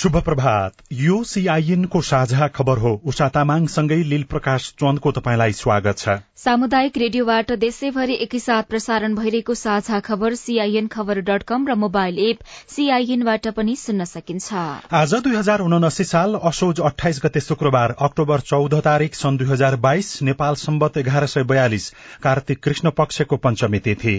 शुभ प्रभात यो सीआईएनको साझा खबर हो। उषा तामाङसँगै लील प्रकाश चन्दको तपाईँलाई स्वागत छ। सामुदायिक रेडियोबाट देशैभरि एकैसाथ प्रसारण भइरहेको साझा खबर सीआईएन खबर डट कम र मोबाइल एप सीआईएनबाट पनि सुन्न सकिन्छ। आज दुई हजार उनासी साल असोज अठाइस गते शुक्रबार अक्टोबर चौध तारीक सन् दुई हजार बाइस नेपाल सम्बत एघार सय बयालिस कार्तिक कृष्ण पक्षको पञ्चमी तिथि।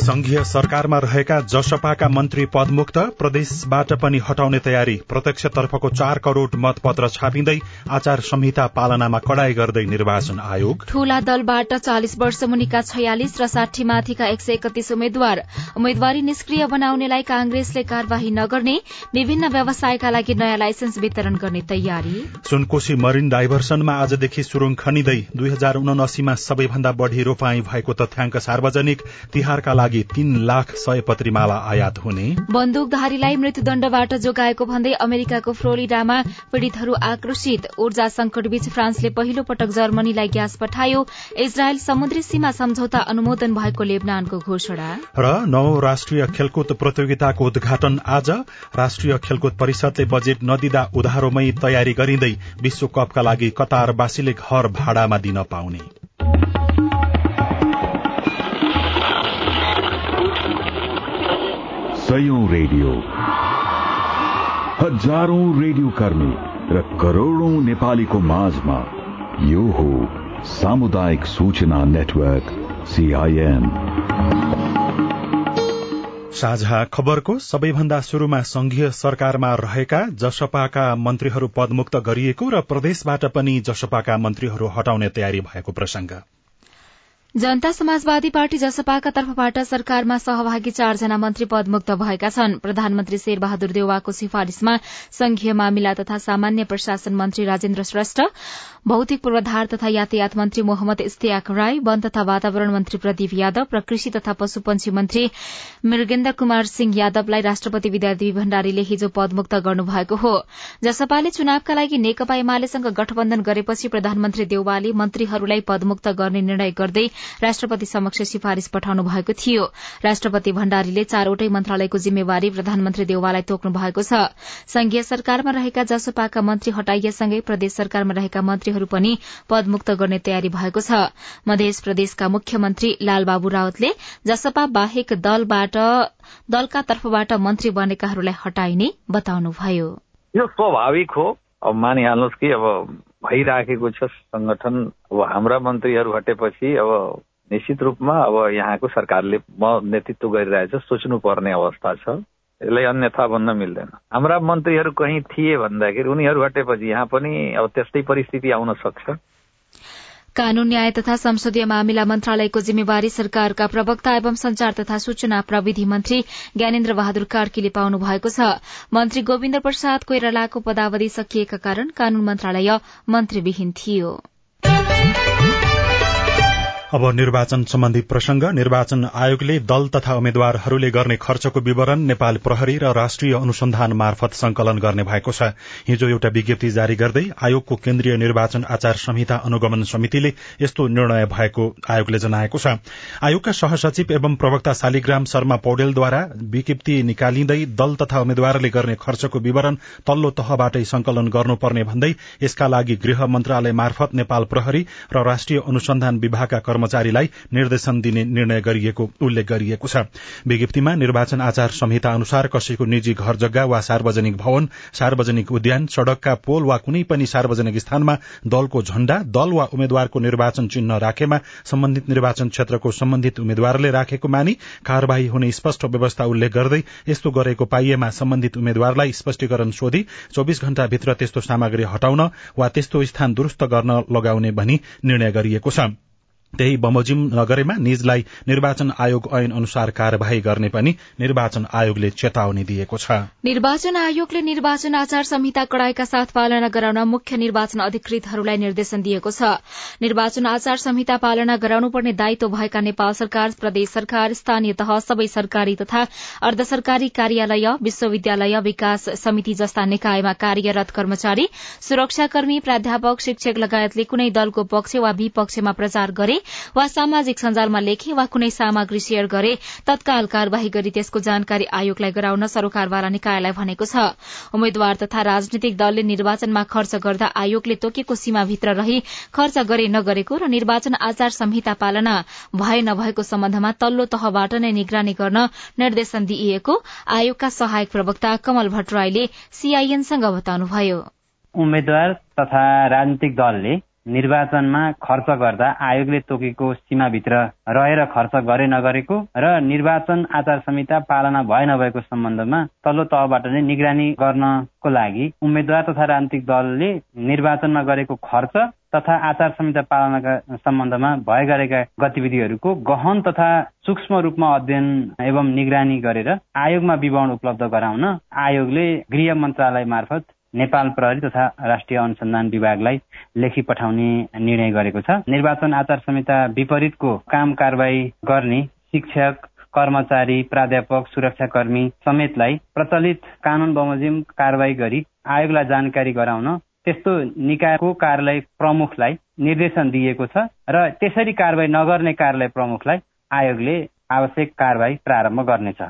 संघीय सरकारमा रहेका जसपाका मन्त्री पदमुक्त प्रदेशबाट पनि हटाउने तयारी प्रत्यक्षतर्फको चार करोड़ मतपत्र छापिँदै आचार संहिता पालनामा कड़ाई गर्दै निर्वाचन आयोग। ठूला दलबाट चालिस वर्ष मुनिका छयालिस र साठी माथिका एक सय एकतीस उम्मेद्वार उम्मेद्वारी निष्क्रिय बनाउनेलाई कांग्रेसले कार्यवाही नगर्ने विभिन्न व्यवसायका लागि नयाँ लाइसेन्स वितरण गर्ने तयारी। सुनकोशी मरिन डाइभर्सनमा आजदेखि सुरुङ खनिँदै दुई हजार उनासीमा सबैभन्दा बढ़ी रोपाई भएको तथ्याङ्क सार्वजनिक तिहारका लागि तीन लाख सयपत्री माला आयात हुने। बन्दुकधारीलाई मृत्युदण्डबाट जोगाएको भन्दै अमेरिकाको फ्लोरिडामा पीड़ितहरू आक्रोशित। ऊर्जा संकटबीच फ्रान्सले पहिलो पटक जर्मनीलाई ग्यास पठायो। इजरायल समुद्री सीमा सम्झौता अनुमोदन भएको लेबनानको घोषणा। र नौ राष्ट्रिय खेलकुद प्रतियोगिताको उद्घाटन आज। राष्ट्रिय खेलकुद परिषदले बजेट नदिँदा उधारोमै तयारी गरिँदै विश्वकपका लागि कतारवासीले घर भाडामा दिन पाउने। सयौं रेडियो। हजारौं रेडियो कर्मी र करोड़ौं नेपालीको माझमा यो हो सामुदायिक सूचना नेटवर्क सीआईएन साझा खबरको सबैभन्दा शुरूमा संघीय सरकारमा रहेका जसपाका मन्त्रीहरू पदमुक्त गरिएको र प्रदेशबाट पनि जसपाका मन्त्रीहरू हटाउने तयारी भएको प्रसंग जनता समाजवादी पार्टी जसपाका तर्फबाट सरकारमा सहभागी चारजना मन्त्री पदमुक्त भएका छन्। प्रधानमन्त्री शेरबहादुर देवाको सिफारिशमा संघीय मामिला तथा सामान्य प्रशासन मन्त्री राजेन्द्र श्रेष्ठ भौतिक पूर्वाधार तथा यातायात मन्त्री मोहम्मद इस्तियाक राई वन तथा वातावरण मन्त्री प्रदीप यादव र कृषि तथा पशुपन्छी मन्त्री मृगेन्द्र कुमार सिंह यादवलाई राष्ट्रपति विद्यादेवी भण्डारीले हिजो पदमुक्त गर्नुभएको हो। जसपाले चुनावका लागि नेकपा एमालेसँग गठबन्धन गरेपछि प्रधानमन्त्री देउवाले मन्त्रीहरूलाई पदमुक्त गर्ने निर्णय गर्दै राष्ट्रपति समक्ष सिफारिश पठाउनु भएको थियो। राष्ट्रपति भण्डारीले चारवटै मन्त्रालयको जिम्मेवारी प्रधानमन्त्री देउवालाई तोक्नु भएको छ। संघीय सरकारमा रहेका जसपाका मन्त्री हटाइएसँगै प्रदेश सरकारमा रहेका मन्त्रीहरू पनि पदमुक्त गर्ने तयारी भएको छ। मध्य प्रदेशका मुख्यमन्त्री लालबाबु रावतले जसपा बाहेक दलका तर्फबाट मन्त्री बनेकाहरूलाई हटाइने बताउनुभयो। यो स्वाभाविक हो। अब मानिहाल्नुहोस् कि अब भइराखेको छ संगठन अब हाम्रा मन्त्रीहरू हटेपछि अब निश्चित रूपमा अब यहाँको सरकारले म नेतृत्व गरिरहेछ सोच्नु पर्ने अवस्था छ। यसलाई अन्यथा भन्न मिल्दैन। हाम्रा मन्त्रीहरू कहीँ थिए भन्दाखेरि उनीहरू हटेपछि यहाँ पनि अब त्यस्तै परिस्थिति आउन सक्छ। कानून न्याय तथा संसदीय मामिला मन्त्रालयको जिम्मेवारी सरकारका प्रवक्ता एवं संचार तथा सूचना प्रविधि मन्त्री ज्ञानेन्द्र बहादुर कार्कीले पाउनु भएको छ। मन्त्री गोविन्द प्रसाद कोइरालाको पदावधि सकिएका कारण कानून मन्त्रालय मन्त्रीविहीन थियो। अब निर्वाचन सम्बन्धी प्रसंग निर्वाचन आयोगले दल तथा उम्मेद्वारहरूले गर्ने खर्चको विवरण नेपाल प्रहरी र राष्ट्रिय अनुसन्धान मार्फत संकलन गर्ने भएको छ। हिजो एउटा विज्ञप्ति जारी गर्दै आयोगको केन्द्रीय निर्वाचन आचार संहिता अनुगमन समितिले यस्तो निर्णय भएको आयोगले जनाएको छ। आयोगका सहसचिव एवं प्रवक्ता शालिग्राम शर्मा पौडेलद्वारा विज्ञप्ति निकालिँदै दल तथा उम्मेद्वारले गर्ने खर्चको विवरण तल्लो तहबाटै संकलन गर्नुपर्ने भन्दै यसका लागि गृह मन्त्रालय मार्फत नेपाल प्रहरी र राष्ट्रिय अनुसन्धान विभागका कर्मचारीलाई निर्देशन दिने निर्णय गरिएको उल्लेख गरिएको छ। विज्ञप्तिमा निर्वाचन आचार संहिता अनुसार कसैको निजी घर जग्गा वा सार्वजनिक भवन सार्वजनिक उद्यान सड़कका पोल वा कुनै पनि सार्वजनिक स्थानमा दलको झण्डा दल वा उम्मेद्वारको निर्वाचन चिन्ह राखेमा सम्बन्धित निर्वाचन क्षेत्रको सम्बन्धित उम्मेद्वारले राखेको मानि कार्यवाही हुने स्पष्ट व्यवस्था उल्लेख गर्दै यस्तो गरेको पाइएमा सम्बन्धित उम्मेद्वारलाई स्पष्टीकरण सोधी चौविस घण्टाभित्र त्यस्तो सामग्री हटाउन वा त्यस्तो स्थान दुरूस्त गर्न लगाउने भनी निर्णय गरिएको छ। त्यही बमोजिम नगरेमा निजलाई निर्वाचन आयोग ऐन अनुसार कार्यवाही गर्ने पनि निर्वाचन आयोगले चेतावनी दिएको छ। निर्वाचन आयोगले निर्वाचन आचार संहिता कड़ाईका साथ पालना गराउन मुख्य निर्वाचन अधिकृतहरूलाई निर्देशन दिएको छ। निर्वाचन आचार संहिता पालना गराउनुपर्ने दायित्व भएका नेपाल सरकार प्रदेश सरकार स्थानीय तह सबै सरकारी तथा अर्ध सरकारी कार्यालय विश्वविद्यालय विकास समिति जस्ता निकायमा कार्यरत कर्मचारी सुरक्षाकर्मी प्राध्यापक शिक्षक लगायतले कुनै दलको पक्ष वा विपक्षमा प्रचार गरे वा सामाजिक सञ्जालमा लेखे वा कुनै सामग्री शेयर गरे तत्काल कार्यवाही गरी त्यसको जानकारी आयोगलाई गराउन सरोकारवाला निकायलाई भनेको छ। उम्मेद्वार तथा राजनीतिक दलले निर्वाचनमा खर्च गर्दा आयोगले तोकेको सीमाभित्र रही खर्च गरे नगरेको र निर्वाचन आचार संहिता पालना भए नभएको सम्बन्धमा तल्लो तहबाट नै निगरानी गर्न निर्देशन दिइएको आयोगका सहायक प्रवक्ता कमल भट्टराईले सीआईएनसँग बताउनुभयो। उम्मेद्वार तथा राजनीतिक दलले निर्वाचनमा खर्च गर्दा आयोगले तोकेको सीमाभित्र रहेर खर्च गरे नगरेको र निर्वाचन आचार संहिता पालना भए नभएको सम्बन्धमा तल्लो तहबाट नै निगरानी गर्नको लागि उम्मेद्वार तथा राजनीतिक दलले निर्वाचनमा गरेको खर्च तथा आचार संहिता पालनाका सम्बन्धमा भए गरेका गतिविधिहरूको गहन तथा सूक्ष्म रूपमा अध्ययन एवं निगरानी गरेर आयोगमा विवरण उपलब्ध गराउन आयोगले गृह मन्त्रालय मार्फत नेपाल प्रहरी तथा राष्ट्रिय अनुसन्धान विभागलाई लेखी पठाउने निर्णय गरेको छ। निर्वाचन आचार संहिता विपरीतको काम कारवाही गर्ने शिक्षक कर्मचारी प्राध्यापक सुरक्षाकर्मी समेतलाई प्रचलित कानून बमोजिम कारवाही गरी आयोगलाई जानकारी गराउन त्यस्तो निकायको कार्यालय प्रमुखलाई निर्देशन दिएको छ र त्यसरी कारवाही नगर्ने कार्यालय प्रमुखलाई आयोगले आवश्यक कारवाही प्रारम्भ गर्नेछ।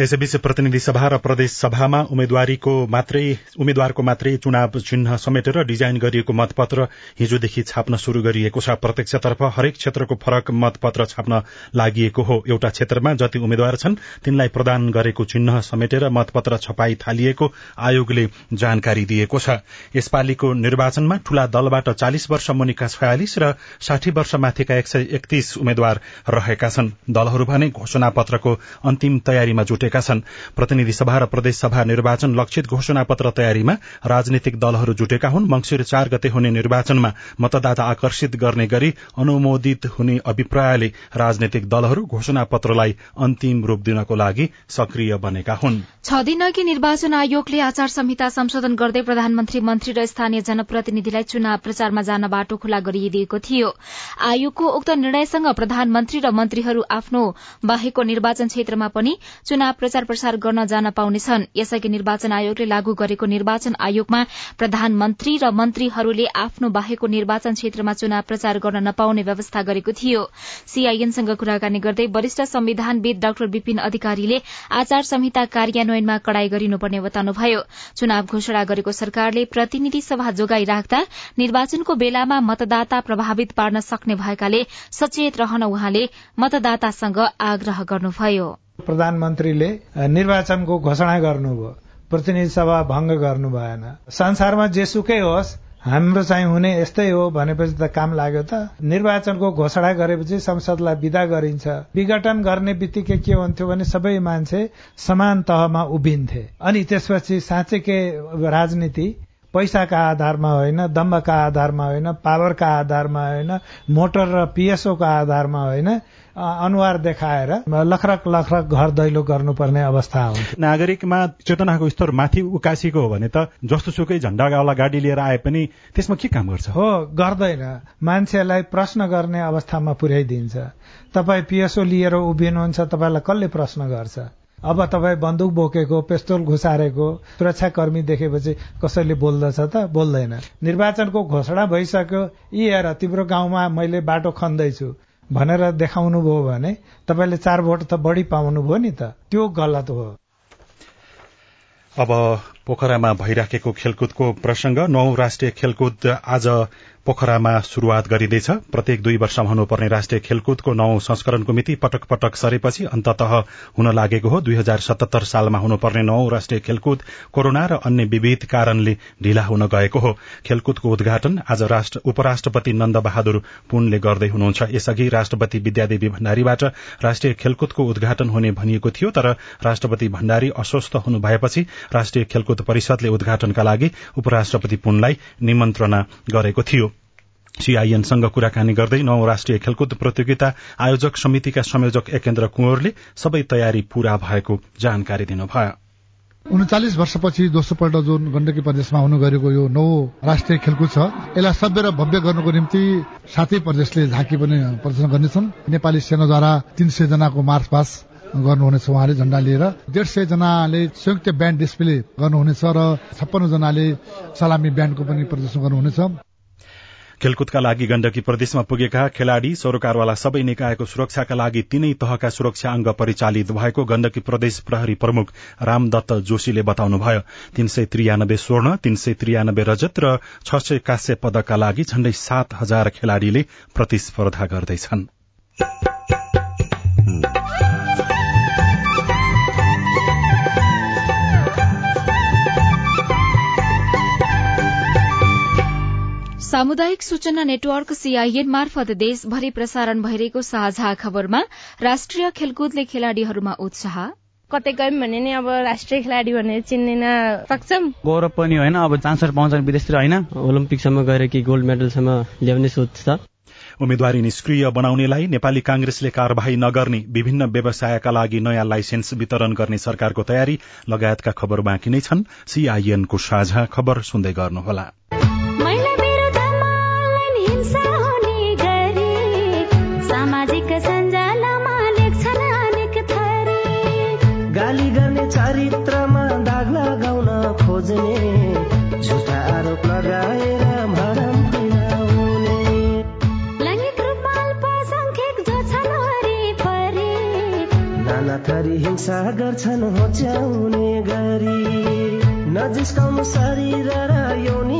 यसैबीच प्रतिनिधि सभा र प्रदेश सभामा उम्मेद्वारीको मात्रै उम्मेद्वारको मात्रै चुनाव चिन्ह समेटेर डिजाइन गरिएको मतपत्र हिजोदेखि छाप्न शुरू गरिएको छ। प्रत्यक्षतर्फ हरेक क्षेत्रको फरक मतपत्र छाप्न लागि हो। एउटा क्षेत्रमा जति उम्मेद्वार छन् तिनलाई प्रदान गरेको चिन्ह समेटेर मतपत्र छपाई थालिएको आयोगले जानकारी दिएको छ। यसपालिको निर्वाचनमा ठूला दलबाट चालिस वर्ष मुनिका छयालिस र साठी वर्ष माथिका एक सय एकतीस उम्मेद्वार रहेका छन्। दलहरू भने घोषणा पत्रको अन्तिम तयारीमा जुटे गरेका छन्। प्रतिनिधि सभा र प्रदेश सभा निर्वाचन लक्षित घोषणा पत्र तयारीमा राजनीतिक दलहरू जुटेका हुन्। मंगिर चार गते हुने निर्वाचनमा मतदाता आकर्षित गर्ने गरी अनुमोदित हुने अभिप्रायले राजनैतिक दलहरू घोषणा पत्रलाई अन्तिम रूप दिनको लागि सक्रिय बनेका हुन्। छ दिनअघि निर्वाचन आयोगले आचार संहिता संशोधन गर्दै प्रधानमन्त्री मन्त्री र स्थानीय जनप्रतिनिधिलाई चुनाव प्रचारमा जान बाटो खुला गरिदिएको थियो। आयोगको उक्त निर्णयसँग प्रधानमन्त्री र मन्त्रीहरू आफ्नो बाहेकको निर्वाचन क्षेत्रमा पनि चुनाव प्रचार प्रसार गर्न जान पाउनेछन् यसअघि निर्वाचन आयोगले लागू गरेको निर्वाचन आयोगमा प्रधानमन्त्री र मन्त्रीहरूले आफ्नो बाहेकको निर्वाचन क्षेत्रमा चुनाव प्रचार गर्न नपाउने व्यवस्था गरेको थियो। सीआईएनसँग कुराकानी गर्दै वरिष्ठ संविधानविद डाक्टर विपिन अधिकारीले आचार संहिता कार्यान्वयनमा कड़ाई गरिनुपर्ने बताउनुभयो। चुनाव घोषणा गरेको सरकारले प्रतिनिधि सभा जोगाई राख्दा निर्वाचनको बेलामा मतदाता प्रभावित पार्न सक्ने भएकाले सचेत रहन उहाँले मतदातासँग आग्रह गर्नुभयो। प्रधानमन्त्रीले निर्वाचनको घोषणा गर्नुभयो प्रतिनिधि सभा भंग गर्नु भएन संसारमा जेसुकै होस् हाम्रो चाहिँ हुने यस्तै हो भनेपछि त काम लाग्यो त। निर्वाचनको घोषणा गरेपछि संसदलाई विदा गरिन्छ। विघटन गर्ने बित्तिकै के हुन्थ्यो भने सबै मान्छे समान तहमा उभिन्थे। अनि त्यसपछि साँच्चै के राजनीति पैसाका आधारमा होइन दम्बका आधारमा होइन पावरका आधारमा होइन मोटर र पिएसओको आधारमा होइन अनुहार देखाएर लखरक लखरक घर दैलो गर्नुपर्ने अवस्था हुन्छ। नागरिकमा चेतनाको स्तर माथि उकासीको हो भने त जस्तो सुकै झण्डावाला गाडी लिएर आए पनि त्यसमा के काम गर्छ? हो गर्दैन। मान्छेलाई प्रश्न गर्ने अवस्थामा पुर्याइदिन्छ। तपाईँ पिएसओ लिएर उभिनुहुन्छ तपाईँलाई कसले प्रश्न गर्छ? अब तपाईँ बन्दुक बोकेको पेस्तोल घुसारेको सुरक्षाकर्मी देखेपछि कसैले बोल्दछ त बोल्दैन। निर्वाचनको घोषणा भइसक्यो यी हेर तिम्रो गाउँमा मैले बाटो खन्दैछु। भनेर देखाउनु भयो भने तपाईँले चार भोट त बढी पाउनुभयो नि त। त्यो गलत हो। अब पोखरामा भइराखेको खेलकुदको प्रसंग नौ राष्ट्रिय खेलकुद आज पोखरामा शुरूआत गरिँदैछ। प्रत्येक दुई वर्षमा हुनुपर्ने राष्ट्रिय खेलकुदको नौ संस्करणको मिति पटक पटक सरेपछि अन्तत हुन लागेको हो। दुई हजार सतहत्तर सालमा हुनुपर्ने नौ राष्ट्रिय खेलकुद कोरोना र अन्य विविध कारणले ढिला हुन गएको हो। खेलकुदको उद्घाटन आज उपराष्ट्रपति नन्द बहादुर पुनले गर्दै हुनुहुन्छ। यसअघि राष्ट्रपति विद्यादेवी भण्डारीबाट राष्ट्रिय खेलकुदको उद्घाटन हुने भनिएको थियो तर राष्ट्रपति भण्डारी अस्वस्थ हुनु भएपछि राष्ट्रिय खेलकुद परिषदले उद्घाटनका लागि उपराष्ट्रपति पुनलाई निमन्त्रणा गरेको थियो। सीआईएनसँग कुराकानी गर्दै नौ राष्ट्रिय खेलकुद प्रतियोगिता आयोजक समितिका संयोजक एकेन्द्र कुँवरले सबै तयारी पूरा भएको जानकारी दिनुभयो। उन्चालिस वर्षपछि दोस्रो पल्ट जुन गण्डकी प्रदेशमा हुनु गरेको यो नौ राष्ट्रिय खेलकुद छ यसलाई सभ्य र भव्य गर्नुको निम्ति सातै प्रदेशले झाँकी पनि प्रदर्शन गर्नेछन्। नेपाली सेनाद्वारा तीन सय जनाको मार्च पास गर्नुहुनेछ उहाँले झण्डा लिएर। डेढ सय जनाले संयुक्त ब्यान्ड डिस्प्ले गर्नुहुनेछ र छप्पन्न जनाले सलामी ब्यान्डको पनि प्रदर्शन गर्नुहुनेछ। खेलकुदका लागि गण्डकी प्रदेशमा पुगेका खेलाड़ी सरोकारवाला सबै निकायको सुरक्षाका लागि तीनै तहका सुरक्षा अंग परिचालित भएको गण्डकी प्रदेश प्रहरी प्रमुख रामदत्त जोशीले बताउनुभयो। तीन सय त्रियानब्बे स्वर्ण तीन सय त्रियानब्बे रजत र छ सय काश्य पदकका लागि झण्डै सात हजार खेलाड़ीले प्रतिस्पर्धा गर्दैछन्। सामुदायिक सूचना नेटवर्क सीआईएन मार्फत देशभरि प्रसारण भइरहेको साझा खबरमा राष्ट्रिय खेलकुदले खेलाड़ीहरूमा उत्साह। कतै गयौँ भने नि अब राष्ट्रिय खेलाडी भनेर चिन्दिन सक्छौँ। गौरव पनि होइन अब चान्सहरू पाउँछन् विदेशतिर होइन? ओलम्पिकसम्म गएर कि गोल्ड मेडलसम्म ल्याउने सोच छ। उम्मेद्वारी निष्क्रिय बनाउनेलाई नेपाली कांग्रेसले कार्यवाही नगर्ने विभिन्न व्यवसायका लागि नयाँ लाइसेन्स वितरण गर्ने सरकारको तयारी लगायतका खबर बाँकी नै छन्। सीआईएनको साझा खबर सुन्दै गर्नुहोला। नाना थरी हिंसा गर्छन् होच्याउने गरी। नजिस्काउनु शरीर र यौनिकतालाई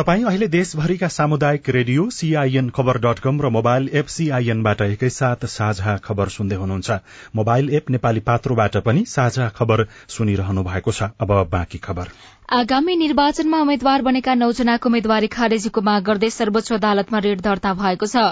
तपाई अहिले देशभरिका सामुदायिक radio CIN Khabar dot com र मोबाइल एप सीआईएनबाट एकैसाथ साझा खबर सुन्दै हुनुहुन्छ। मोबाइल एप नेपाली पात्रोबाट पनि साझा खबर सुनिरहनु भएको छ। अब बाँकी खबर। आगामी निर्वाचनमा उम्मेद्वार बनेका नौजनाको उम्मेद्वारी खारेजीको माग गर्दै सर्वोच्च अदालतमा रेड दर्ता भएको छ।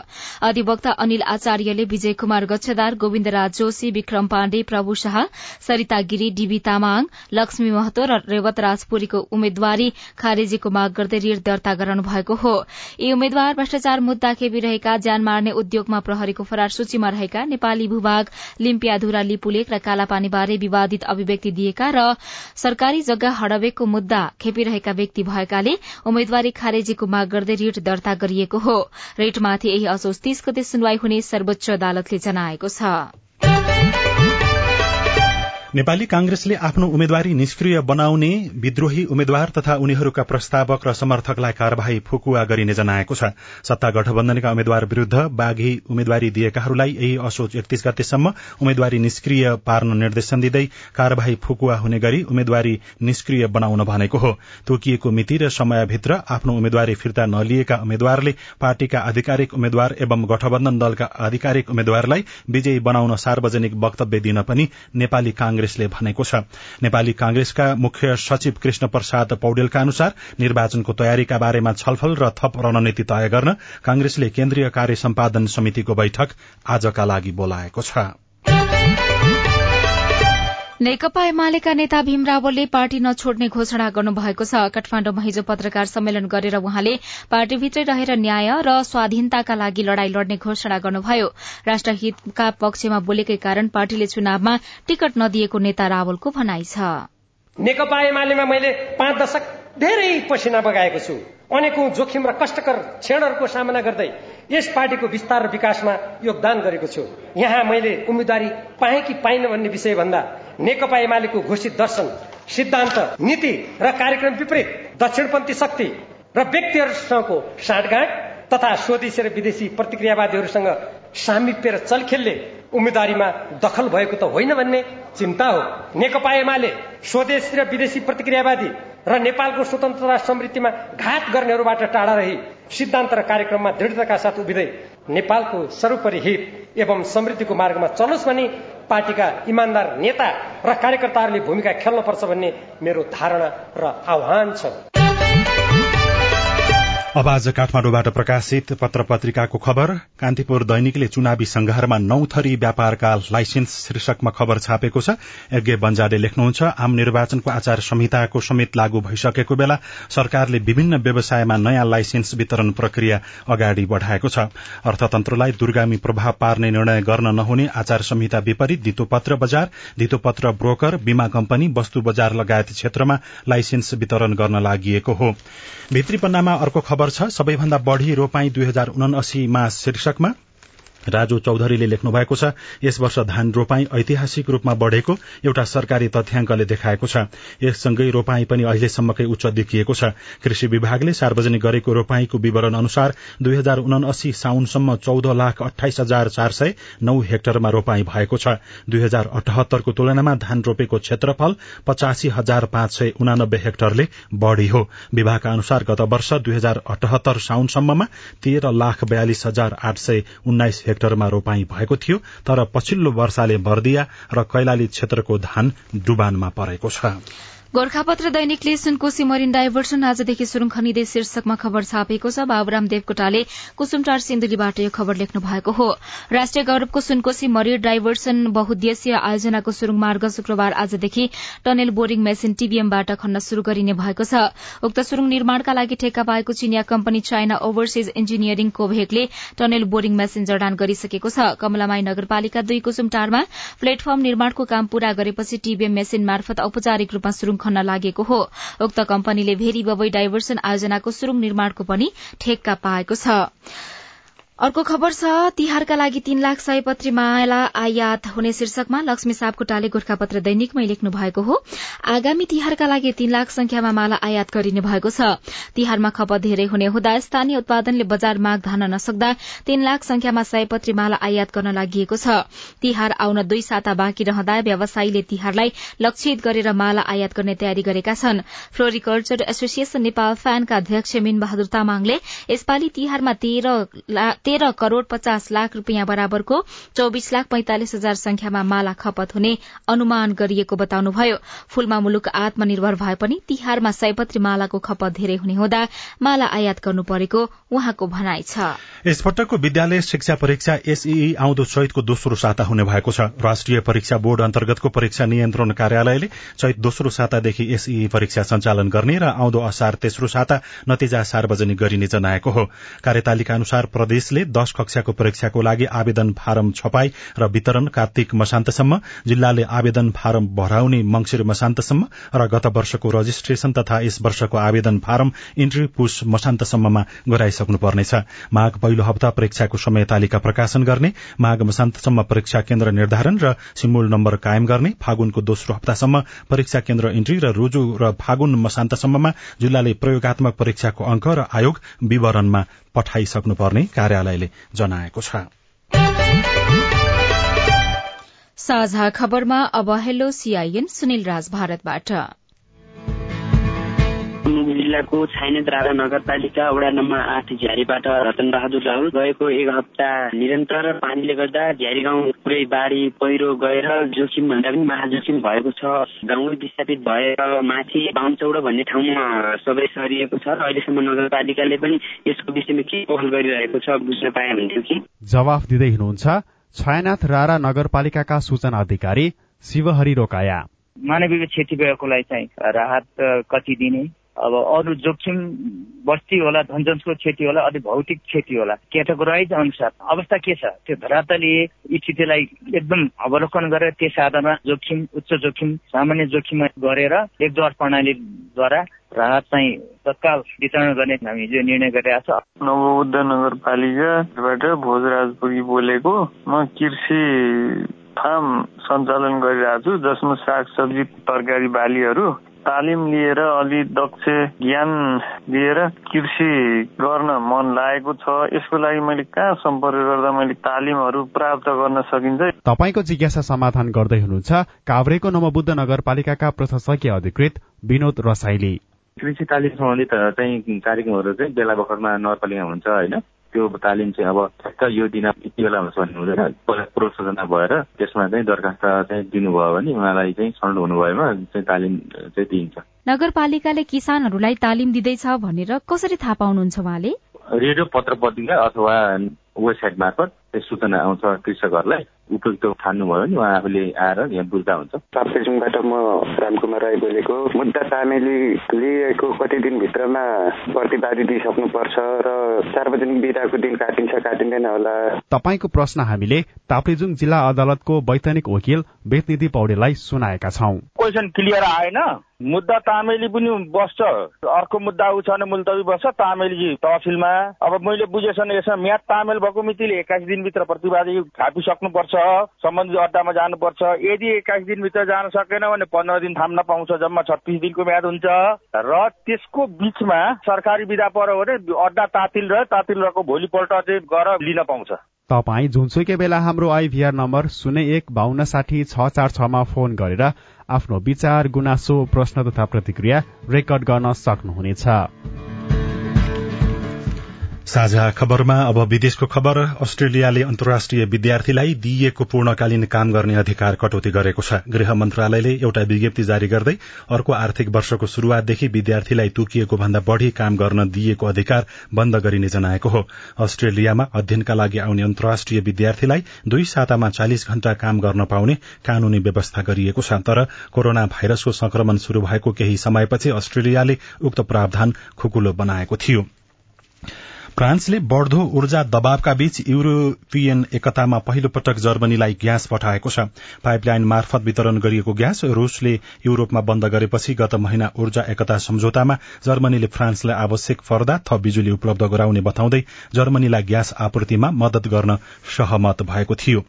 अधिवक्ता अनिल आचार्यले विजय कुमार गच्छदार गोविन्द राज जोशी विक्रम पाण्डे प्रभु शाह सरिता गिरी डीबी तामाङ लक्ष्मी महतो र रेवत राजपुरीको उम्मेद्वारी खारेजीको माग गर्दै रेड दर्ता गराउनु भएको हो। यी उम्मेद्वार भ्रष्टाचार मुद्दा खेपिरहेका ज्यान मार्ने उद्योगमा प्रहरीको फरार सूचीमा रहेका नेपाली भूभाग लिम्पियाधुरा लिपुलेक र कालापानीबारे विवादित अभिव्यक्ति दिएका र सरकारी जग्गा हडबेको मुद्दा खेपिरहेका व्यक्ति भएकाले उम्मेद्वारी खारेजीको माग गर्दै रिट दर्ता गरिएको हो। रिटमाथि यही असोज तीस गते सुनवाई हुने सर्वोच्च अदालतले जनाएको छ। नेपाली कांग्रेसले आफ्नो उम्मेद्वारी निष्क्रिय बनाउने विद्रोही उम्मेद्वार तथा उनीहरूका प्रस्तावक र समर्थकलाई कार्यवाही फुकुवा गरिने जनाएको छ। सत्ता गठबन्धनका उम्मेद्वार विरूद्ध बाघी उम्मेद्वारी दिएकाहरूलाई यही असोज एकतीस गतेसम्म उम्मेद्वारी निष्क्रिय पार्न निर्देशन दिँदै कार्यवाही फुकुवा हुने गरी उम्मेद्वारी निष्क्रिय बनाउन भनेको हो। तोकिएको मिति र समयभित्र आफ्नो उम्मेद्वारी फिर्ता नलिएका उम्मेद्वारले पार्टीका आधिकारिक उम्मेद्वार एवं गठबन्धन दलका आधिकारिक उम्मेद्वारलाई विजयी बनाउन सार्वजनिक वक्तव्य दिन पनि नेपाली कांग्रेसले भनेको छ। नेपाली कांग्रेसका मुख्य सचिव कृष्ण प्रसाद पौडेलका अनुसार निर्वाचनको तयारीका बारेमा छलफल र थप रणनीति तय गर्न कांग्रेसले केन्द्रीय कार्य सम्पादन समितिको बैठक आजका लागि बोलाएको छ। नेकपा एमालेका नेता भीम रावलले पार्टी नछोड्ने घोषणा गर्नुभएको छ। काठमाण्डुमा हिजो पत्रकार सम्मेलन गरेर उहाँले पार्टीभित्रै रहेर न्याय र स्वाधीनताका लागि लड़ाई लड्ने घोषणा गर्नुभयो। राष्ट्रहितका पक्षमा बोलेकै कारण पार्टीले चुनावमा टिकट नदिएको नेता रावलको भनाइ छ। नेकपा एमालेमा मैले पाँच दशक धेरै पसिना बगाएको छु। अनेकौं जोखिम र कष्टकर क्षणहरूको सामना गर्दै यस पार्टीको विस्तार र विकासमा योगदान गरेको छु। यहाँ मैले उम्मेद्वारी पाएँ कि पाइन भन्ने विषय भन्दा नेकपा एमालेको घोषित दर्शन सिद्धान्त नीति र कार्यक्रम विपरीत दक्षिणपन्थी शक्ति र व्यक्तिहरूसँगको साँठगाँठ तथा स्वदेशी र विदेशी प्रतिक्रियावादीहरूसँग सामिप्य र चलखेलले उम्मेद्वारीमा दखल भएको त होइन भन्ने चिन्ता हो। नेकपा एमाले स्वदेशी र विदेशी प्रतिक्रियावादी र नेपालको स्वतन्त्रता समृद्धिमा घात गर्नेहरूबाट टाढा रही सिद्धान्त र कार्यक्रममा दृढताका साथ उभिँदै नेपालको सर्वोपरि हित एवं समृद्धिको मार्गमा चलोस् भनी पार्टीका इमान्दार नेता र कार्यकर्ताहरूले भूमिका खेल्नुपर्छ भन्ने मेरो धारणा र आह्वान छ। अब आज काठमाडौँबाट प्रकाशित पत्र पत्रिकाको खबर। कान्तिपुर दैनिकले चुनावी संघारमा नौ थरी व्यापारका लाइसेन्स शीर्षकमा खबर छापेको छ। यज्ञ बन्जाले लेख्नुहुन्छ आम निर्वाचनको आचार संहिताको समेत लागू भइसकेको बेला सरकारले विभिन्न व्यवसायमा नयाँ लाइसेन्स वितरण प्रक्रिया अगाडि बढ़ाएको छ। अर्थतन्त्रलाई दुर्गामी प्रभाव पार्ने निर्णय गर्न नहुने आचार संहिता विपरीत धितोपत्र बजार धितोपत्र ब्रोकर बीमा कम्पनी वस्तु बजार लगायत क्षेत्रमा लाइसेन्स वितरण गर्न लागि हो। भित्री पन्नामा अर्को खबर छ सबैभन्दा बढ़ी रोपाई दुई हजार उनासीमा शीर्षकमा। राजु चौधरीले लेख्नु भएको छ यस वर्ष धान रोपाई ऐतिहासिक रूपमा बढ़ेको एउटा सरकारी तथ्याङ्कले देखाएको छ। यससँगै रोपाई पनि अहिलेसम्मकै उच्च देखिएको छ। कृषि विभागले सार्वजनिक गरेको रोपाईको विवरण अनुसार दुई हजार उनासी साउनसम्म चौध लाख अठाइस हजार चार सय नौ हेक्टरमा रोपाई भएको छ। दुई हजार अठहत्तरको तुलनामा धान रोपेको क्षेत्रफल पचासी हजार पाँच सय उनानब्बे हेक्टरले बढ़ी हो। विभागका अनुसार गत वर्ष दुई हजार अठहत्तर साउनसम्ममा तेह्र लाख बयालिस हजार आठ सय उन्नाइस हेक्टरमा रोपाई भएको थियो तर पछिल्लो वर्षाले बर्दिया र कैलाली क्षेत्रको धान डुबानमा परेको छ। गोर्खापत्र दैनिकले सुनकोशी मरिन डाइभर्सन आजदेखि सुरुङ खनिँदै शीर्षकमा खबर छापेको छ। बाबुराम देवकोटाले कुसुमटार सिन्धुलीबाट यो खबर लेख्नु भएको हो। राष्ट्रिय गौरवको सुनकोशी मरिन डाइभर्सन बहुद्देशीय आयोजनाको सुरुङ मार्ग शुक्रबार आजदेखि टनेल बोरिङ मेसिन टीबीएमबाट खन्न शुरू गरिने भएको छ। उक्त सुरुङ निर्माणका लागि ठेक्का पाएको चिनिया कम्पनी चाइना ओभरसिज इन्जिनियरिङ कोभेकले टनेल बोरिङ मेसिन जडान गरिसकेको छ। कमलामाई नगरपालिका दुई कुसुमटारमा प्लेटफर्म निर्माणको काम पूरा गरेपछि टीबीएम मेसिन मार्फत औपचारिक रूपमा सुरुङ खन्न लागेको हो। उक्त कम्पनीले भेरी बबई डाइभर्सन आयोजनाको सुरुङ निर्माणको पनि ठेक्का पाएको छ। अर्को खबर छ तिहारका लागि तीन लाख सयपत्री माला आयात हुने शीर्षकमा लक्ष्मी सापकोटाले गोर्खापत्र दैनिकमै लेख्नु भएको हो। आगामी तिहारका लागि तीन लाख संख्यामा माला आयात गरिने भएको छ। तिहारमा खपत धेरै हुने हुँदा स्थानीय उत्पादनले बजार माग धान्न नसक्दा तीन लाख संख्यामा सयपत्री माला आयात गर्न लागि छ। तिहार आउन दुई साता बाँकी रहँदा व्यवसायीले तिहारलाई लक्षित गरेर माला आयात गर्ने तयारी गरेका छन्। फ्लोरिकल्चर एसोसिएशन नेपाल फ्यानका अध्यक्ष मिन बहादुर तामाङले यसपालि तिहारमा तेह्र करोड़ पचास लाख रूपियाँ बराबरको चौविस लाख पैंतालिस हजार संख्यामा माला खपत हुने अनुमान गरिएको बताउनुभयो। फूलमा मुलुक आत्मनिर्भर भए पनि तिहारमा सयपत्री मालाको खपत धेरै हुने हुँदा माला आयात गर्नु परेको उहाँको भनाइ छ। यसपटकको विद्यालय शिक्षा परीक्षा एसईई आउँदो चैतको दोस्रो साता हुने भएको छ। राष्ट्रिय परीक्षा बोर्ड अन्तर्गतको परीक्षा नियन्त्रण कार्यालयले चैत दोस्रो सातादेखि एसईई परीक्षा सञ्चालन गर्ने र आउँदो असार तेस्रो साता नतिजा सार्वजनिक गरिने जनाएको हो। कार्यतालिका अनुसार प्रदेशले जिल्लाले दश कक्षाको परीक्षाको लागि आवेदन फारम छपाई र वितरण कार्तिक मसान्तसम्म जिल्लाले आवेदन फारम भराउने मंगिर मसान्तसम्म र गत वर्षको रजिस्ट्रेशन तथा यस वर्षको आवेदन फारम इन्ट्री पुस मसान्तसम्ममा गराइसक्नु पर्नेछ माघ पहिलो हप्ता परीक्षाको समय तालिका प्रकाशन गर्ने माघ मसान्तसम्म परीक्षा केन्द्र निर्धारण र सिमूल नम्बर कायम गर्ने फागुनको दोस्रो हप्तासम्म परीक्षा केन्द्र इन्ट्री र रोजु र फागुन मसान्तसम्ममा जिल्लाले प्रयोगत्मक परीक्षाको अंक र आयोग विवरणमा पठाइसक्नुपर्ने कार्यालयले जनाएको छ। साझा खबरमा अब हेलो सीआईएन सुनिल राज भारतबाट। जिल्लाको छाइनेत राजा नगरपालिका वडा नम्बर आठ झ्यारीबाट रतन बहादुर राहुल गएको एक हप्ता निरन्तर पानीले गर्दा झ्यारी गाउँ पुरै बाढी पहिरो गएर जोखिम भन्दा पनि महाजोखिम भएको छ। गाउँ विस्थापित भएर माथि बाहुनचौडो भन्ने ठाउँमा सबै सरिएको छ र अहिलेसम्म नगरपालिकाले पनि यसको विषयमा के पहल गरिरहेको छ बुझ्न पाए हुन्थ्यो कि। जवाफ दिँदै हुनुहुन्छ छायानाथ रारा नगरपालिकाका सूचना अधिकारी शिवहरि रोकाया। मानवीय क्षति भएकोलाई चाहिँ राहत कति दिने अब अरू जोखिम बस्ती होला धनजनको क्षति होला अझै भौतिक क्षति होला क्याटेगोराइज अनुसार। अवस्था के छ? त्यो धरातलीय स्थितिलाई एकदम अवलोकन गरेर त्यस आधारमा जोखिम उच्च जोखिम सामान्य जोखिम गरेर एकद्वार प्रणालीद्वारा राहत चाहिँ तत्काल वितरण गर्ने हामी जो निर्णय गरेका छौँ। नवबुद्ध नगरपालिकाबाट भोजराज पुगी बोलेको म कृषि फार्म सञ्चालन गरिरहेको छु जसमा सागसब्जी तरकारी बालीहरू तालिम लिएर अलि दक्ष ज्ञान लिएर कृषि गर्न मन लागेको छ। यसको लागि मैले कहाँ सम्पर्क गर्दा मैले तालिमहरू प्राप्त गर्न सकिन्छ? तपाईँको जिज्ञासा समाधान गर्दै हुनुहुन्छ काभ्रेको नवबुद्ध नगरपालिकाका प्रशासकीय अधिकृत विनोद रसाइली। कृषि तालिम सम्बन्धित चाहिँ कार्यक्रमहरू चाहिँ बेला बखतमा नगरपालिकामा हुन्छ होइन? त्यो तालिम चाहिँ अब ठ्याक्क यो दिन यति बेला हुन्छ भन्ने हुँदैन। पूर्व सूचना भएर त्यसमा चाहिँ दरखास्त चाहिँ दिनुभयो भने उहाँलाई चाहिँ छनौट हुनु भएमा चाहिँ तालिम चाहिँ दिइन्छ। नगरपालिकाले किसानहरूलाई तालिम दिँदैछ भनेर कसरी थाहा पाउनुहुन्छ उहाँले? रेडियो पत्र पत्रिका अथवा वेबसाइट मार्फत सूचना आउँछ कृषकहरूलाई। उपयुक्त ठान्नुभयो भने उहाँ आफूले आएर यहाँ बुझ्दा हुन्छ। ताप्लेजुङबाट म रामकुमार राई बोलेको। मुद्दा तामेली लिएको कति दिनभित्रमा प्रतिवादी दिइसक्नुपर्छ र सार्वजनिक विधाको दिन काटिन्छ काटिँदैन होला। तपाईँको प्रश्न हामीले ताप्लेजुङ जिल्ला अदालतको वैधानिक वकिल बेतनिधि पौडेललाई सुनाएका छौं। क्वेसन क्लियर आएन। मुद्दा तामेली पनि बस्छ। अर्को मुद्दा उ छ भने मुल्तवी बस्छ तामेली तहसिलमा। अब मैले बुझेसम्म यसमा म्याद तामेल भएको मितिले एक्काइस दिनभित्र प्रतिवादी थापिसक्नुपर्छ। सम्बन्धित अड्डामा जानुपर्छ। यदि एक्काइस दिनभित्र जान सकेन भने पन्ध्र दिन थाम्न पाउँछ जम्मा छत्तिस दिनको म्याद हुन्छ। र त्यसको बिचमा सरकारी विधा पर्यो भने अड्डा तातिल र तातिल रहेको भोलिपल्ट चाहिँ गएर लिन पाउँछ। तपाईँ जुनसुकै बेला हाम्रो आइभीआर नम्बर शून्य एक बान्न साठी छ चार छमा फोन गरेर आफ्नो विचार गुनासो प्रश्न तथा प्रतिक्रिया रेकर्ड गर्न सक्नुहुनेछ। साझा खबरमा अब विदेशको खबर। अस्ट्रेलियाले अन्तर्राष्ट्रिय विद्यार्थीलाई दिइएको पूर्णकालीन काम गर्ने अधिकार कटौती गरेको छ। गृह मन्त्रालयले एउटा विज्ञप्ति जारी गर्दै अर्को आर्थिक वर्षको शुरूआतदेखि विद्यार्थीलाई तोकिएको भन्दा बढ़ी काम गर्न दिइएको अधिकार बन्द गरिने जनाएको हो। अस्ट्रेलियामा अध्ययनका लागि आउने अन्तर्राष्ट्रिय विद्यार्थीलाई दुई सातामा चालिस घण्टा काम गर्न पाउने कानूनी व्यवस्था गरिएको छ। तर कोरोना भाइरसको संक्रमण शुरू भएको केही समयपछि अस्ट्रेलियाले उक्त प्रावधान खुकुलो बनाएको थियो। फ्रान्सले बढ़दो ऊर्जा दबावका बीच युरोपियन एकतामा पहिलो पटक जर्मनीलाई ग्यास पठाएको छ। पाइपलाइन मार्फत वितरण गरिएको ग्यास रूसले युरोपमा बन्द गरेपछि गत महिना ऊर्जा एकता सम्झौतामा जर्मनीले फ्रान्सलाई आवश्यक पर्दा थप बिजुली उपलब्ध गराउने बताउँदै जर्मनीलाई ग्यास आपूर्तिमा मदत गर्न सहमत भएको थियो।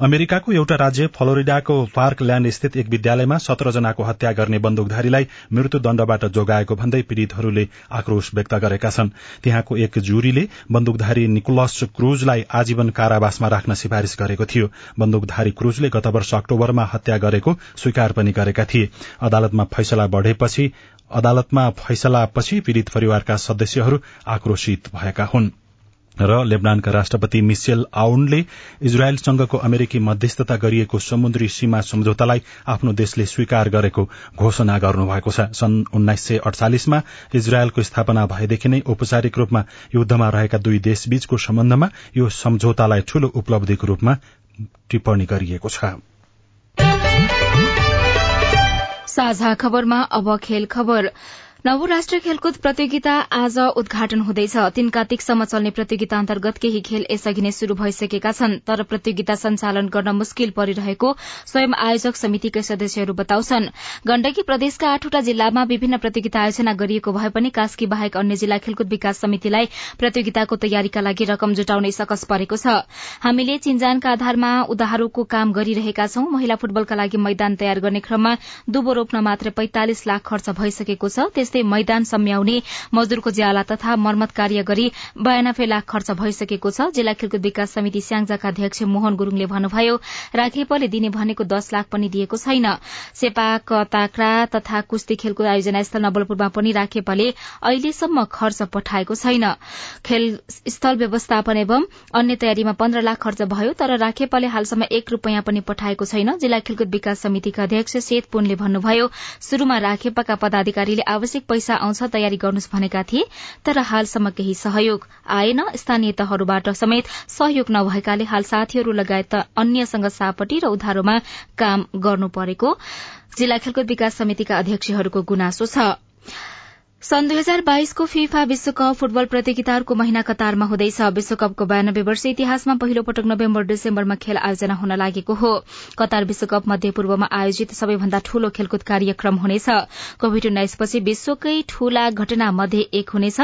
अमेरिकाको एउटा राज्य फ्लोरिडाको पार्कल्याण्ड स्थित एक विद्यालयमा सत्र जनाको हत्या गर्ने बन्दुकधारीलाई मृत्युदण्डबाट जोगाएको भन्दै पीड़ितहरूले आक्रोश व्यक्त गरेका छन्। त्यहाँको एक जुरी जुरीले बन्दुकधारी निकोलस क्रूजलाई आजीवन कारावासमा राख्न सिफारिश गरेको थियो। बन्दुकधारी क्रूजले गत वर्ष अक्टोबरमा हत्या गरेको स्वीकार पनि गरेका थिए। अदालतमा फैसला बढ़ेपछि अदालतमा फैसलापछि पीड़ित परिवारका सदस्यहरू आक्रोशित भएका हुन्। र लेबनानका राष्ट्रपति मिसेल आउनले इजरायलसँगको अमेरिकी मध्यस्थता गरिएको समुद्री सीमा सम्झौतालाई आफ्नो देशले स्वीकार गरेको घोषणा गर्नुभएको छ। सन् उन्नाइस सय अडचालिसमा इजरायलको स्थापना भएदेखि नै औपचारिक रूपमा युद्धमा रहेका दुई देशबीचको सम्बन्धमा यो सम्झौतालाई ठूलो उपलब्धिको रूपमा टिप्पणी गरिएको छ। साझा खबरमा अब खेल खबर। नव राष्ट्रिय खेलकुद प्रतियोगिता आज उद्घाटन हुँदैछ। तीन कार्तिकसम्म चल्ने प्रतियोगिता अन्तर्गत केही खेल यसअघि नै शुरू भइसकेका छन् तर प्रतियोगिता सञ्चालन गर्न मुस्किल परिरहेको स्वयं आयोजक समितिका सदस्यहरू बताउँछन्। गण्डकी प्रदेशका आठवटा जिल्लामा विभिन्न प्रतियोगिता आयोजना गरिएको भए पनि कास्की बाहेक अन्य जिल्ला खेलकुद विकास समितिलाई प्रतियोगिताको तयारीका लागि रकम जुटाउने सकस परेको छ। हामीले चिन्जानका आधारमा उधारोको काम गरिरहेका छौं। महिला फुटबलका लागि मैदान तयार गर्ने क्रममा दुबो रोप्न मात्र पैंतालिस लाख खर्च भइसकेको छ। त्यस्तै मैदान सम्याउने मजदूरको ज्याला तथा मर्मत कार्य गरी बयानब्बे लाख खर्च भइसकेको छ। जिल्ला खेलकुद विकास समिति स्याङजाका अध्यक्ष मोहन गुरूङले भन्नुभयो राखेपले दिने भनेको दस लाख पनि दिएको छैन। सेपाक ताक्रा तथा कुस्ती खेलको आयोजना स्थल नवलपुरमा पनि राखेपले अहिलेसम्म खर्च पठाएको छैन। खेल स्थल व्यवस्थापन एवं अन्य तयारीमा पन्ध्र लाख खर्च भयो तर राखेपले हालसम्म एक रूपियाँ पनि पठाएको छैन। जिल्ला खेलकुद विकास समितिका अध्यक्ष सेत पुनले भन्नुभयो शुरूमा राखेपाका पदाधिकारीले आवश्यक पैसा आउँछ तयारी गर्नुहोस् भनेका थिए तर हालसम्म केही सहयोग आएन। स्थानीय तहहरूबाट समेत सहयोग नभएकाले हाल साथीहरू लगायत अन्यसँग सापटी र उधारोमा काम गर्नु परेको जिल्ला खेलकुद विकास समितिका अध्यक्षहरूको गुनासो छ। सन् दुई हजार बाइसको फिफा विश्वकप फुटबल प्रतियोगिताहरूको महिना कतारमा हुँदैछ। विश्वकपको बयानब्बे वर्ष इतिहासमा पहिलो पटक नोभेम्बर डिसेम्बरमा खेल आयोजना हुन लागेको हो। कतार विश्वकप मध्यपूर्वमा आयोजित सबैभन्दा ठूलो खेलकुद कार्यक्रम हुनेछ। कोविड उन्नाइसपछि विश्वकै ठूला घटना मध्ये एक हुनेछ।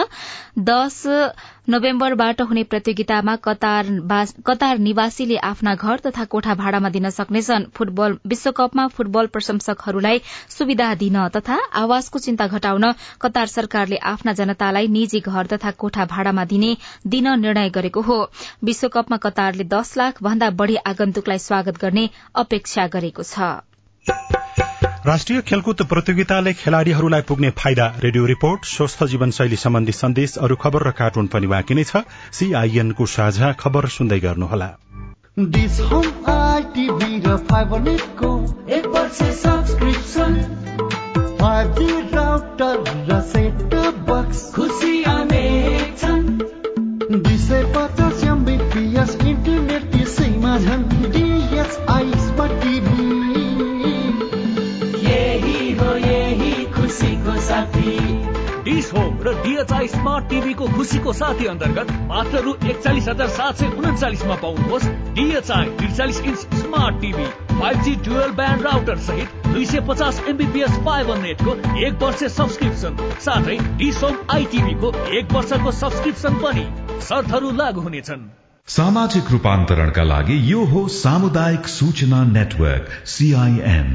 नोभेम्बरबाट हुने प्रतियोगितामा कतार निवासीले आफ्ना घर तथा कोठा भाड़ामा दिन सक्नेछन्। फुटबल विश्वकपमा फुटबल प्रशंसकहरूलाई सुविधा दिन तथा आवासको चिन्ता घटाउन कतार सरकारले आफ्ना जनतालाई निजी घर तथा कोठा भाड़ामा दिने दिन निर्णय गरेको हो। विश्वकपमा कतारले दश लाख भन्दा बढ़ी आगन्तुकलाई स्वागत गर्ने अपेक्षा गरेको छ। राष्ट्रिय खेलकुद प्रतियोगिताले खेलाड़ीहरूलाई पुग्ने फाइदा रेडियो रिपोर्ट स्वस्थ जीवनशैली सम्बन्धी सन्देश अरू खबर र कार्टुन पनि बाँकी नै छ। सीआईएनको साझा खबर सुन्दै गर्नुहोला। डिएचआई स्मार्ट टिभीको खुसीको साथी अन्तर्गत मात्र रु एकचालिस हजार सात सय उन्चालिसमा पाउनुहोस्। डिएचआई त्रिचालिस inch smart TV five G dual band router सहित दुई सय पचास एमबिपिएस फाइबर नेटको एक वर्ष सब्सक्रिप्सन। साथै डिस होम आइटिभीको एक वर्षको सब्सक्रिप्सन पनि शर्तहरू लागू हुनेछन्। सामाजिक रूपान्तरणका लागि यो हो सामुदायिक सूचना नेटवर्क सीआईएन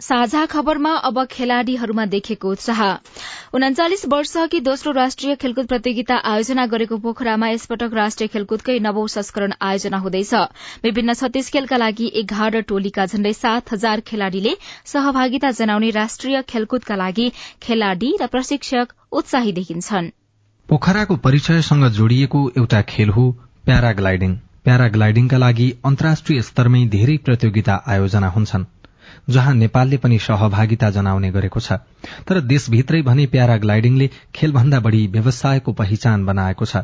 साझा खबरमा अब खेलाड़ीहरूमा देखेको उत्साह। उनाचालिस वर्ष अघि दोस्रो राष्ट्रिय खेलकुद प्रतियोगिता आयोजना गरेको पोखरामा यसपटक राष्ट्रिय खेलकुदकै नवौं संस्करण आयोजना हुँदैछ। विभिन्न छत्तीस खेलका लागि एघार टोलीका झण्डै सात हजार खेलाड़ीले सहभागिता जनाउने राष्ट्रिय खेलकुदका लागि खेलाड़ी र प्रशिक्षक उत्साही देखिन्छन्। पोखराको परिचयसँग जोडिएको एउटा खेल हो प्याराग्लाइडिङ। प्याराग्लाइडिङका लागि अन्तर्राष्ट्रिय स्तरमै धेरै प्रतियोगिता आयोजना हुन्छन्। जहाँ नेपालले पनि सहभागिता जनाउने गरेको छ। तर देशभित्रै भने प्याराग्लाइडिङले खेलभन्दा बढ़ी व्यवसायको पहिचान बनाएको छ।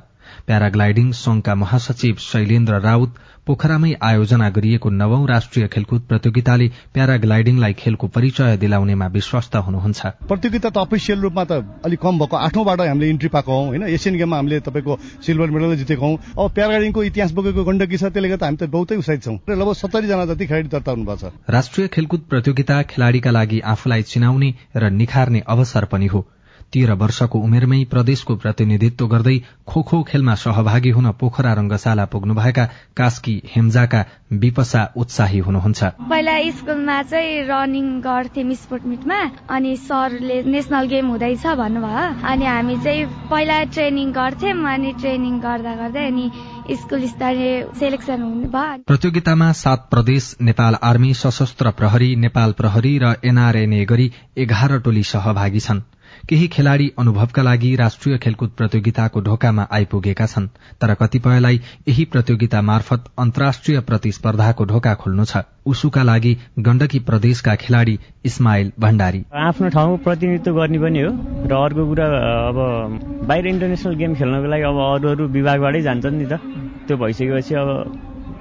प्याराग्लाइडिङ संघका महासचिव शैलेन्द्र राउत पोखरामै आयोजना गरिएको नवौं राष्ट्रिय खेलकुद प्रतियोगिताले प्याराग्लाइडिङलाई खेलको परिचय दिलाउनेमा विश्वस्त हुनुहुन्छ। प्रतियोगिता त अफिसियल रूपमा त अलिक कम भएको आठौँबाट हामीले इन्ट्री पाएको हौ होइन? एसियन गेममा हामीले तपाईँको सिल्भर मेडल जितेको हौ। अब प्याराग्लाइडिङको इतिहास बोकेको गण्डकी छ त्यसले गर्दा हामी त बहुतै उत्साहित छौँ। र लगभग सत्तरीजना जति खेलाडी दर्ता हुनुभएको छ। राष्ट्रिय खेलकुद प्रतियोगिता खेलाड़ीका लागि आफूलाई चिनाउने र निखार्ने अवसर पनि हो। तेह्र वर्षको उमेरमै प्रदेशको प्रतिनिधित्व गर्दै खो खो खेलमा सहभागी हुन पोखरा रंगशाला पुग्नुभएका कास्की हेम्जाका विपसा उत्साही हुनुहुन्छ। पहिला स्कुलमा चाहिँ रनिङ गर्थ्यौँ स्पोर्ट मिटमा अनि सरले नेसनल गेम हुँदैछ भन्नुभयो। अनि हामी चाहिँ पहिला ट्रेनिङ गर्थ्यौँ अनि ट्रेनिङ गर्दा गर्दै अनि स्कुल स्तरीय सेलेक्सन हुने भयो प्रतियोगितामा सात प्रदेश नेपाल आर्मी सशस्त्र प्रहरी नेपाल प्रहरी र एनआरएनए गरी एघार टोली सहभागी छन्। केही खेलाड़ी अनुभवका लागि राष्ट्रिय खेलकुद प्रतियोगिताको ढोकामा आइपुगेका छन् तर कतिपयलाई यही प्रतियोगिता मार्फत अन्तर्राष्ट्रिय प्रतिस्पर्धाको ढोका खोल्नु छ। उसुका लागि गण्डकी प्रदेशका खेलाड़ी इस्माइल भण्डारी। आफ्नो ठाउँको प्रतिनिधित्व गर्ने पनि हो र अर्को कुरा अब बाहिर इन्टरनेसनल गेम खेल्नको लागि अब अरू अरू विभागबाटै जान्छन् नि त। त्यो भइसकेपछि अब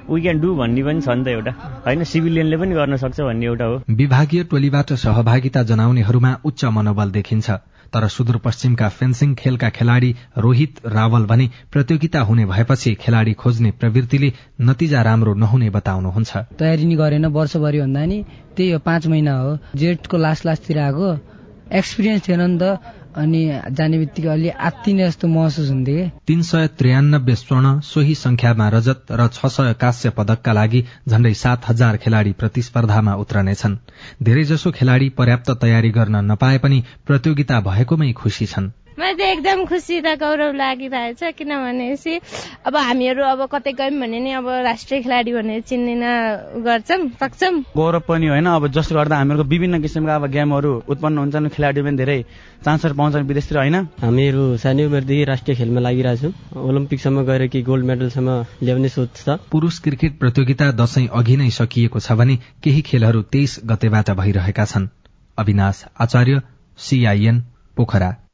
वी क्यान डु भन्ने पनि छ नि त एउटा। होइन सिभिलियनले पनि गर्न सक्छ भन्ने एउटा हो। विभागीय टोलीबाट सहभागिता जनाउनेहरूमा उच्च मनोबल देखिन्छ। तर सुदूरपश्चिमका फेन्सिङ खेलका खेलाड़ी रोहित रावल भने प्रतियोगिता हुने भएपछि खेलाड़ी खोज्ने प्रवृत्तिले नतिजा राम्रो नहुने बताउनुहुन्छ। तयारी नै गरेन वर्षभरि भन्दा नि त्यही हो पाँच महिना हो। जेठको लास्ट लास्टतिर आएको एक्सपिरियन्स थिएन नि त अनि जाने बित्तिकै अलि आत्तिने जस्तो महसुस हुन्थ्यो तीन सय त्रियानब्बे स्वर्ण सोही संख्यामा रजत र छ सय काश्य पदकका लागि झण्डै सात हजार खेलाड़ी प्रतिस्पर्धामा उत्रनेछन्। धेरैजसो खेलाड़ी पर्याप्त तयारी गर्न नपाए पनि प्रतियोगिता भएकोमै खुशी छन्। मलाई चाहिँ एकदम खुसी र गौरव लागिरहेछ किनभनेपछि अब हामीहरू अब कतै गयौँ भने नि अब राष्ट्रिय खेलाडी भनेर चिनिन गर्छौँ सक्छौँ। गौरव पनि होइन अब जसले गर्दा हामीहरूको विभिन्न किसिमका अब गेमहरू उत्पन्न हुन्छन् खेलाडी पनि धेरै चान्सहरू पाउँछन् विदेशतिर होइन? हामीहरू सानै उमेरदेखि राष्ट्रिय खेलमा लागिरहेछौँ। ओलम्पिकसम्म गएर कि गोल्ड मेडलसम्म ल्याउने सोच छ। पुरूष क्रिकेट प्रतियोगिता दशैं अघि नै सकिएको छ भने केही खेलहरू तेइस गतेबाट भइरहेका छन्। अविनाश आचार्य सीआईएन पोखरा।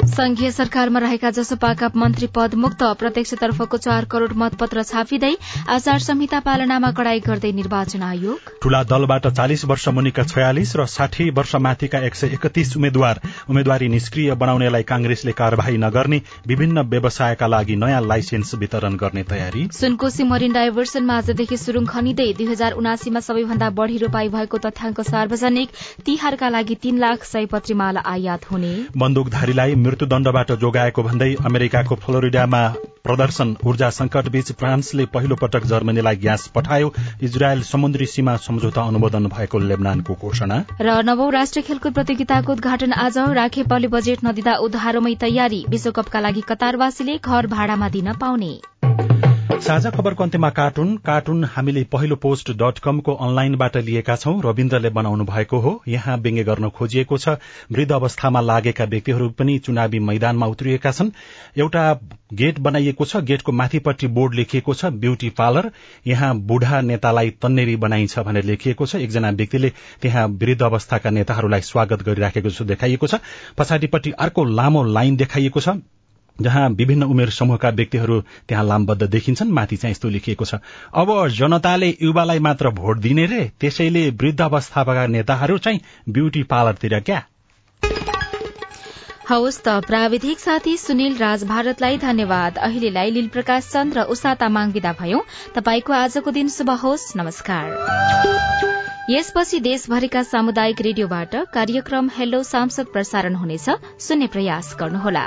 संघीय सरकारमा रहेका जसपाका मन्त्री पद मुक्त प्रत्यक्षतर्फको चार करोड़ मतपत्र छापिँदै आचार संहिता पालनामा कड़ाई गर्दै निर्वाचन आयोग। ठूला दलबाट चालिस वर्ष मुनिका छयालिस र साठी वर्ष माथिका एक सय एकतीस उम्मेद्वार उम्मेद्वारी निष्क्रिय बनाउनेलाई कांग्रेसले कार्यवाही नगर्ने विभिन्न व्यवसायका लागि नयाँ लाइसेन्स वितरण गर्ने तयारी। सुनकोशी मरिन डाइभर्सनमा आजदेखि सुरुङ खनिँदै दुई हजार उनासीमा सबैभन्दा बढ़ी रोपाई भएको तथ्याङ्क सार्वजनिक तिहारका लागि तीन लाख सयपत्री माला आयात हुने। बन्दुकधारीलाई मृत्युदण्डबाट जोगाएको भन्दै अमेरिकाको फ्लोरिडामा प्रदर्शन ऊर्जा संकट बीच फ्रान्सले पहिलो पटक जर्मनीलाई ग्यास पठायो। इजरायल समुद्री सीमा सम्झौता अनुमोदन भएको लेबनानको घोषणा। र नवौं राष्ट्रिय खेलकुद प्रतियोगिताको उद्घाटन आज। राखेपले बजेट नदिँदा उधारोमै तयारी। विश्वकपका लागि कतारवासीले घर भाडामा दिन पाउने। साझा खबरको अन्त्यमा कार्टुन कार्टुन हामीले पहिलो पोस्ट डट कमको अनलाइनबाट लिएका छौं। रविन्द्रले बनाउनु भएको हो। यहाँ व्यङ्ग्य गर्न खोजिएको छ। वृद्ध अवस्थामा लागेका व्यक्तिहरू पनि चुनावी मैदानमा उत्रिएका छन्। एउटा गेट बनाइएको छ। गेटको माथिपट्टि बोर्ड लेखिएको छ ब्यूटी पार्लर। यहाँ बुढा नेतालाई तन्नेरी बनाइन्छ भनेर लेखिएको छ। एकजना व्यक्तिले त्यहाँ वृद्ध अवस्थाका नेताहरूलाई स्वागत गरिराखेको जस्तो देखाइएको छ। पछाडिपट्टि अर्को लामो लाइन देखाइएको छ। जहाँ विभिन्न उमेर समूहका व्यक्तिहरू त्यहाँ लामबद्ध देखिन्छन् माथि चाहिँ यस्तो लेखिएको छ। अब जनताले युवालाई मात्र भोट दिने रे त्यसैले वृद्ध अवस्थाका नेताहरू चाहिँ ब्यूटी पार्लरतिर क्या? हवस् त प्राविधिक साथी सुनिल राज भारतलाई धन्यवाद। अहिलेलाई लील प्रकाश चन्द र उषा तामाङ विदा भयौं। तपाईँको आजको दिन शुभ होस्। नमस्कार। यसपछि देशभरिका सामुदायिक रेडियोबाट कार्यक्रम हेलो सांसद प्रसारण हुनेछ। सुन्ने प्रयास गर्नुहोला।